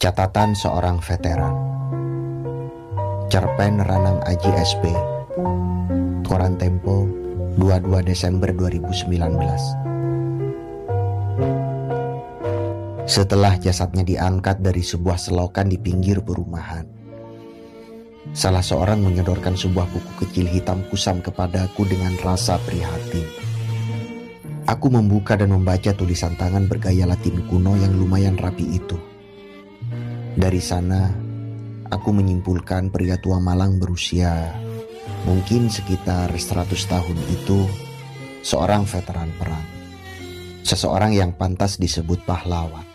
Catatan seorang veteran. Cerpen Ranang Aji SP Koran Tempo 22 Desember 2019 Setelah jasadnya diangkat dari sebuah selokan di pinggir perumahan Salah seorang menyodorkan sebuah buku kecil hitam kusam kepadaku dengan rasa prihatin. Aku membuka dan membaca tulisan tangan bergaya latin kuno yang lumayan rapi itu dari sana, aku menyimpulkan pria tua Malang berusia mungkin sekitar 100 tahun itu seorang veteran perang. Seseorang yang pantas disebut pahlawan.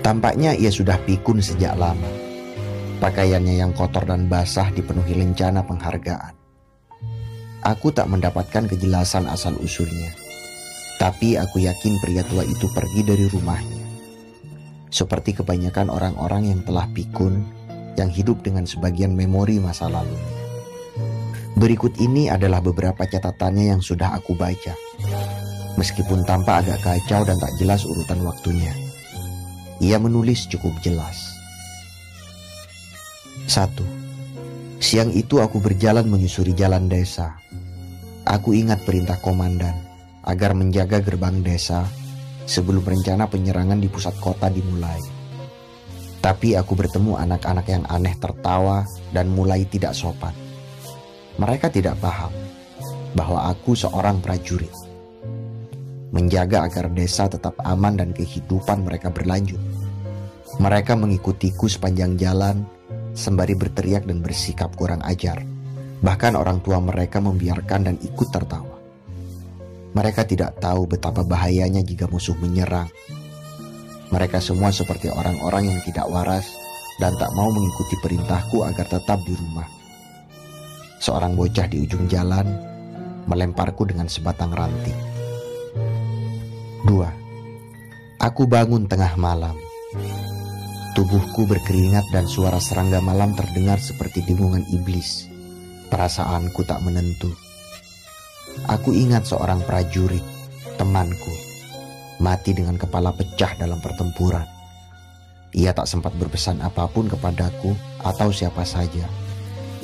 Tampaknya ia sudah pikun sejak lama. Pakaiannya yang kotor dan basah dipenuhi lencana penghargaan. Aku tak mendapatkan kejelasan asal-usulnya. Tapi aku yakin pria tua itu pergi dari rumahnya seperti kebanyakan orang-orang yang telah pikun yang hidup dengan sebagian memori masa lalu. Berikut ini adalah beberapa catatannya yang sudah aku baca. Meskipun tampak agak kacau dan tak jelas urutan waktunya. Ia menulis cukup jelas. 1. Siang itu aku berjalan menyusuri jalan desa. Aku ingat perintah komandan agar menjaga gerbang desa sebelum rencana penyerangan di pusat kota dimulai. Tapi aku bertemu anak-anak yang aneh tertawa dan mulai tidak sopan. Mereka tidak paham bahwa aku seorang prajurit. Menjaga agar desa tetap aman dan kehidupan mereka berlanjut. Mereka mengikutiku sepanjang jalan sembari berteriak dan bersikap kurang ajar. Bahkan orang tua mereka membiarkan dan ikut tertawa. Mereka tidak tahu betapa bahayanya jika musuh menyerang. Mereka semua seperti orang-orang yang tidak waras dan tak mau mengikuti perintahku agar tetap di rumah. Seorang bocah di ujung jalan melemparku dengan sebatang ranting. Dua, aku bangun tengah malam. Tubuhku berkeringat dan suara serangga malam terdengar seperti dengungan iblis. Perasaanku tak menentu. Aku ingat seorang prajurit, temanku, mati dengan kepala pecah dalam pertempuran. Ia tak sempat berpesan apa pun kepadaku atau siapa saja.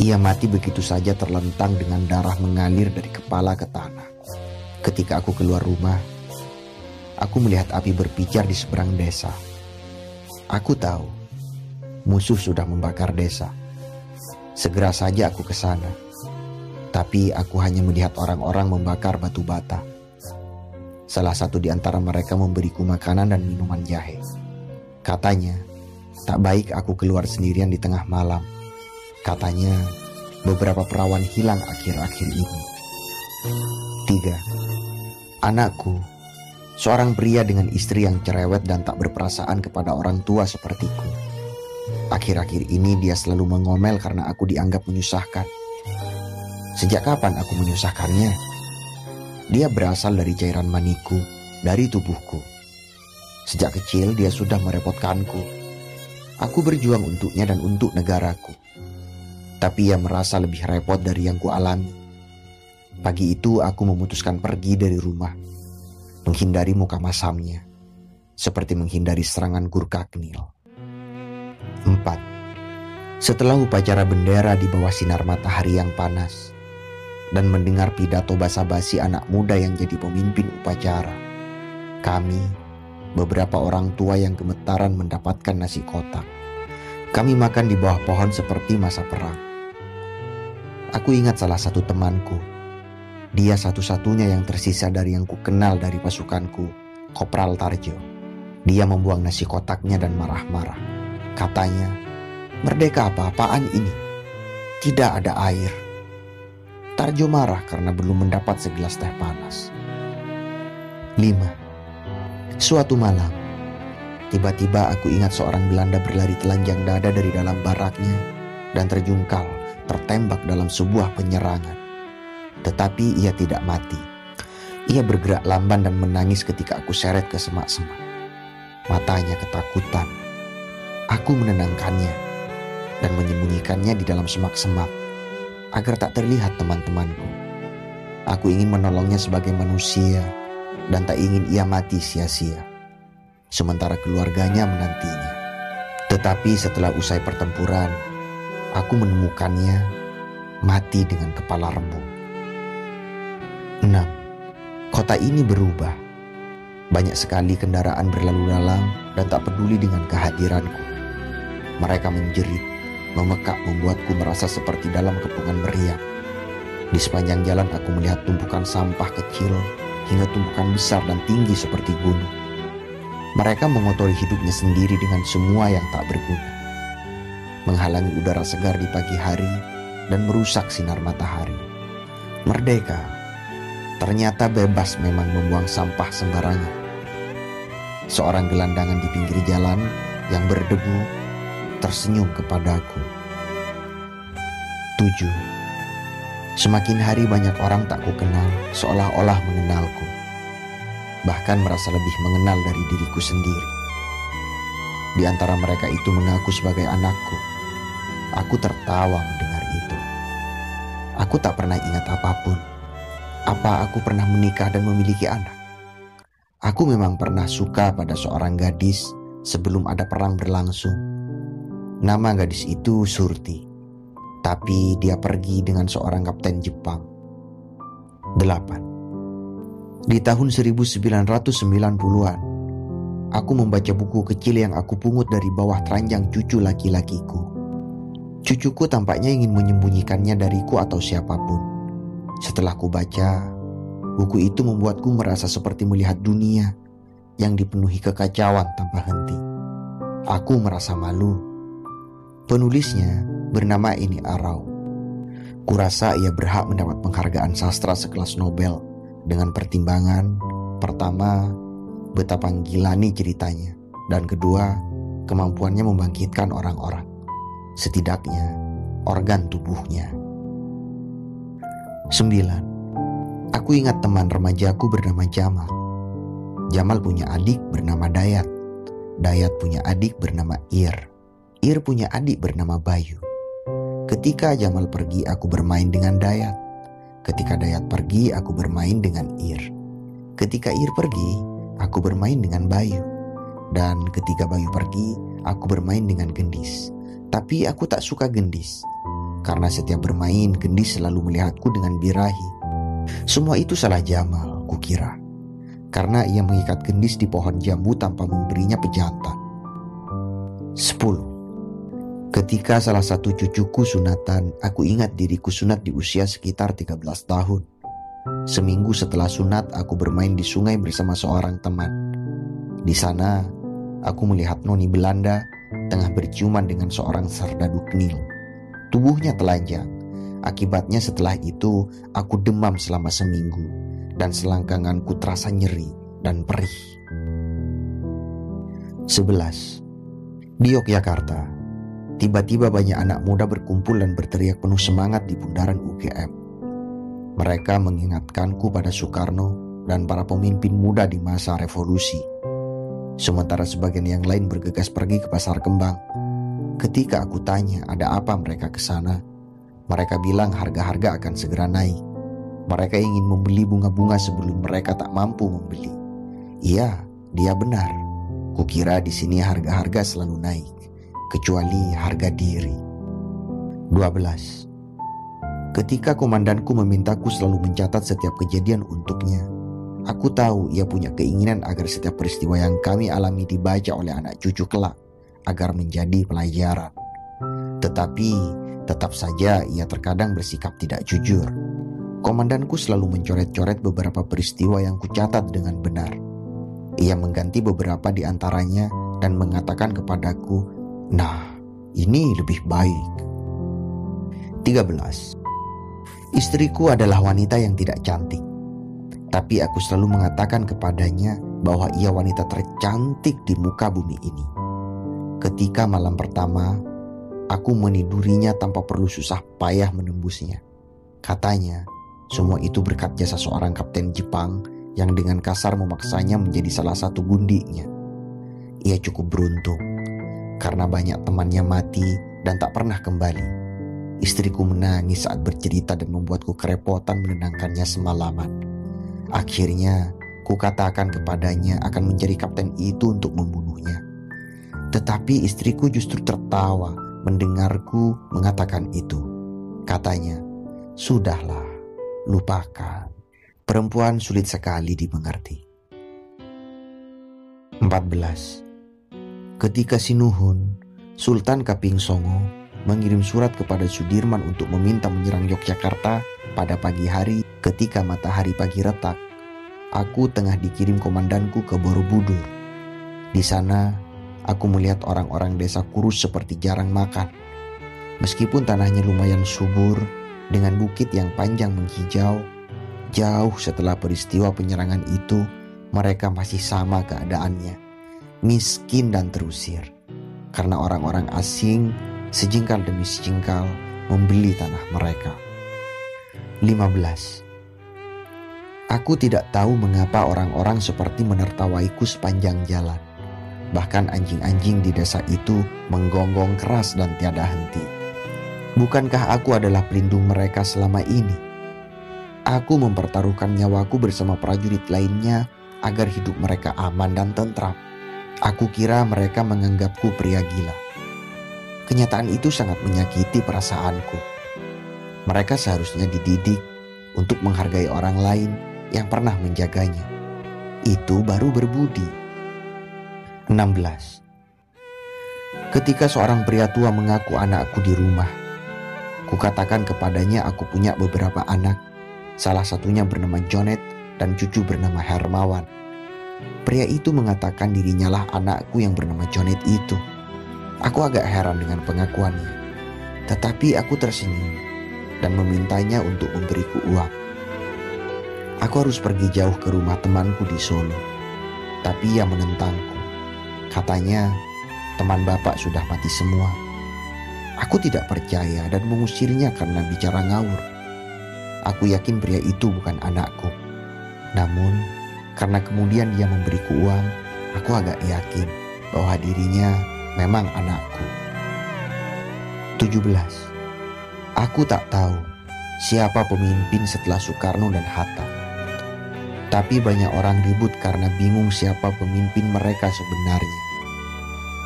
Ia mati begitu saja terlentang dengan darah mengalir dari kepala ke tanah. Ketika aku keluar rumah, aku melihat api berpijar di seberang desa. Aku tahu musuh sudah membakar desa. Segera saja aku ke sana tapi aku hanya melihat orang-orang membakar batu bata. Salah satu di antara mereka memberiku makanan dan minuman jahe. Katanya, tak baik aku keluar sendirian di tengah malam. Katanya, beberapa perawan hilang akhir-akhir ini. Tiga, anakku, seorang pria dengan istri yang cerewet dan tak berperasaan kepada orang tua sepertiku. Akhir-akhir ini dia selalu mengomel karena aku dianggap menyusahkan. Sejak kapan aku menyusahkannya? Dia berasal dari cairan maniku, dari tubuhku. Sejak kecil dia sudah merepotkanku. Aku berjuang untuknya dan untuk negaraku. Tapi ia merasa lebih repot dari yang kualami. Pagi itu aku memutuskan pergi dari rumah, menghindari muka masamnya, seperti menghindari serangan Gurkha Knil. 4. Setelah upacara bendera di bawah sinar matahari yang panas, dan mendengar pidato basa-basi anak muda yang jadi pemimpin upacara. Kami, beberapa orang tua yang gemetaran mendapatkan nasi kotak. Kami makan di bawah pohon seperti masa perang. Aku ingat salah satu temanku. Dia satu-satunya yang tersisa dari yang ku kenal dari pasukanku, Kopral Tarjo. Dia membuang nasi kotaknya dan marah-marah. Katanya, merdeka apa-apaan ini? Tidak ada air Tarjo marah karena belum mendapat segelas teh panas. 5. Suatu malam, tiba-tiba aku ingat seorang Belanda berlari telanjang dada dari dalam baraknya dan terjungkal, tertembak dalam sebuah penyerangan. Tetapi ia tidak mati. Ia bergerak lamban dan menangis ketika aku seret ke semak-semak. Matanya ketakutan. Aku menenangkannya dan menyembunyikannya di dalam semak-semak agar tak terlihat teman-temanku. Aku ingin menolongnya sebagai manusia dan tak ingin ia mati sia-sia. Sementara keluarganya menantinya. Tetapi setelah usai pertempuran, aku menemukannya mati dengan kepala rembuk. 6. Kota ini berubah. Banyak sekali kendaraan berlalu lalang dan tak peduli dengan kehadiranku. Mereka menjerit, memekak membuatku merasa seperti dalam kepungan meriam. Di sepanjang jalan aku melihat tumpukan sampah kecil hingga tumpukan besar dan tinggi seperti gunung. Mereka mengotori hidupnya sendiri dengan semua yang tak berguna. Menghalangi udara segar di pagi hari dan merusak sinar matahari. Merdeka, ternyata bebas memang membuang sampah sembarangan. Seorang gelandangan di pinggir jalan yang berdebu tersenyum kepadaku. 7. Semakin hari banyak orang tak ku kenal, seolah-olah mengenalku. Bahkan merasa lebih mengenal dari diriku sendiri. Di antara mereka itu mengaku sebagai anakku. Aku tertawa mendengar itu. Aku tak pernah ingat apa pun. Apa aku pernah menikah dan memiliki anak? Aku memang pernah suka pada seorang gadis sebelum ada perang berlangsung. Nama gadis itu Surti. Tapi dia pergi dengan seorang kapten Jepang. 8. Di tahun 1990-an, aku membaca buku kecil yang aku pungut dari bawah teranjang cucu laki-lakiku. Cucuku tampaknya ingin menyembunyikannya dariku atau siapa pun. Setelah ku baca, buku itu membuatku merasa seperti melihat dunia yang dipenuhi kekacauan tanpa henti. Aku merasa malu. Penulisnya bernama ini Arau. Kurasa ia berhak mendapat penghargaan sastra sekelas Nobel dengan pertimbangan pertama betapa gilani ceritanya dan kedua kemampuannya membangkitkan orang-orang setidaknya organ tubuhnya. 9. Aku ingat teman remajaku bernama Jamal. Jamal punya adik bernama Dayat. Dayat punya adik bernama Ir. Ir punya adik bernama Bayu. Ketika Jamal pergi, aku bermain dengan Dayat. Ketika Dayat pergi, aku bermain dengan Ir. Ketika Ir pergi, aku bermain dengan Bayu. Dan ketika Bayu pergi, aku bermain dengan Gendis. Tapi aku tak suka Gendis. Karena setiap bermain, Gendis selalu melihatku dengan birahi. Semua itu salah Jamal, kukira. Karena ia mengikat Gendis di pohon jambu tanpa memberinya pejantan. 10. Ketika salah satu cucuku sunatan, aku ingat diriku sunat di usia sekitar 13 tahun. Seminggu setelah sunat, aku bermain di sungai bersama seorang teman. Di sana, aku melihat noni Belanda tengah berciuman dengan seorang serdadu knil. Tubuhnya telanjang. Akibatnya setelah itu, aku demam selama seminggu dan selangkanganku terasa nyeri dan perih. 11. Di Yogyakarta, Tiba-tiba banyak anak muda berkumpul dan berteriak penuh semangat di bundaran UGM. Mereka mengingatkanku pada Soekarno dan para pemimpin muda di masa revolusi. Sementara sebagian yang lain bergegas pergi ke pasar kembang. Ketika aku tanya ada apa mereka ke sana, mereka bilang harga-harga akan segera naik. Mereka ingin membeli bunga-bunga sebelum mereka tak mampu membeli. Iya, dia benar. Kukira di sini harga-harga selalu naik kecuali harga diri. 12. Ketika komandanku memintaku selalu mencatat setiap kejadian untuknya, aku tahu ia punya keinginan agar setiap peristiwa yang kami alami dibaca oleh anak cucu kelak agar menjadi pelajaran. Tetapi tetap saja ia terkadang bersikap tidak jujur. Komandanku selalu mencoret-coret beberapa peristiwa yang kucatat dengan benar. Ia mengganti beberapa di antaranya dan mengatakan kepadaku Nah, ini lebih baik. 13. Istriku adalah wanita yang tidak cantik. Tapi aku selalu mengatakan kepadanya bahwa ia wanita tercantik di muka bumi ini. Ketika malam pertama, aku menidurinya tanpa perlu susah payah menembusnya. Katanya, semua itu berkat jasa seorang kapten Jepang yang dengan kasar memaksanya menjadi salah satu gundiknya. Ia cukup beruntung karena banyak temannya mati dan tak pernah kembali. Istriku menangis saat bercerita dan membuatku kerepotan menenangkannya semalaman. Akhirnya, ku katakan kepadanya akan mencari kapten itu untuk membunuhnya. Tetapi istriku justru tertawa mendengarku mengatakan itu. Katanya, "Sudahlah, lupakan." Perempuan sulit sekali dimengerti. 14. Ketika Sinuhun, Sultan Kaping Songo mengirim surat kepada Sudirman untuk meminta menyerang Yogyakarta pada pagi hari ketika matahari pagi retak, aku tengah dikirim komandanku ke Borobudur. Di sana, aku melihat orang-orang desa kurus seperti jarang makan. Meskipun tanahnya lumayan subur, dengan bukit yang panjang menghijau, Jauh setelah peristiwa penyerangan itu, mereka masih sama keadaannya, miskin dan terusir. Karena orang-orang asing sejengkal demi sejengkal membeli tanah mereka. 15. Aku tidak tahu mengapa orang-orang seperti menertawaiku sepanjang jalan. Bahkan anjing-anjing di desa itu menggonggong keras dan tiada henti. Bukankah aku adalah pelindung mereka selama ini? Aku mempertaruhkan nyawaku bersama prajurit lainnya agar hidup mereka aman dan tentram. Aku kira mereka menganggapku pria gila. Kenyataan itu sangat menyakiti perasaanku. Mereka seharusnya dididik untuk menghargai orang lain yang pernah menjaganya. Itu baru berbudi. 16. Ketika seorang pria tua mengaku anakku di rumah, kukatakan kepadanya aku punya beberapa anak Salah satunya bernama Jonet dan cucu bernama Hermawan. Pria itu mengatakan dirinya lah anakku yang bernama Jonet itu. Aku agak heran dengan pengakuannya. Tetapi aku tersenyum dan memintanya untuk memberiku uang. Aku harus pergi jauh ke rumah temanku di Solo. Tapi ia menentangku. Katanya, teman bapak sudah mati semua. Aku tidak percaya dan mengusirnya karena bicara ngawur. Aku yakin pria itu bukan anakku. Namun, karena kemudian dia memberiku uang, aku agak yakin bahwa dirinya memang anakku. 17. Aku tak tahu siapa pemimpin setelah Soekarno dan Hatta. Tapi banyak orang ribut karena bingung siapa pemimpin mereka sebenarnya.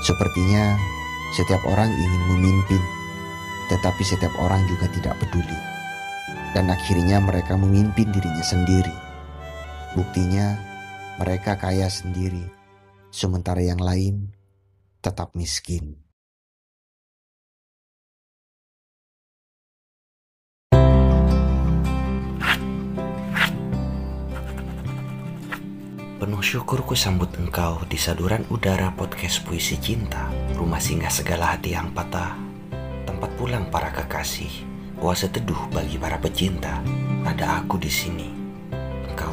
Sepertinya setiap orang ingin memimpin, tetapi setiap orang juga tidak peduli dan akhirnya mereka memimpin dirinya sendiri. Buktinya, mereka kaya sendiri, sementara yang lain tetap miskin. Penuh syukurku sambut engkau di saduran udara podcast puisi cinta, rumah singgah segala hati yang patah, tempat pulang para kekasih Puasa teduh bagi para pecinta. Ada aku di sini.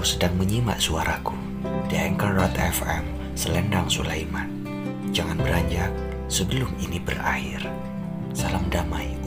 Engkau sedang menyimak suaraku di road FM Selendang Sulaiman. Jangan beranjak sebelum ini berakhir. Salam damai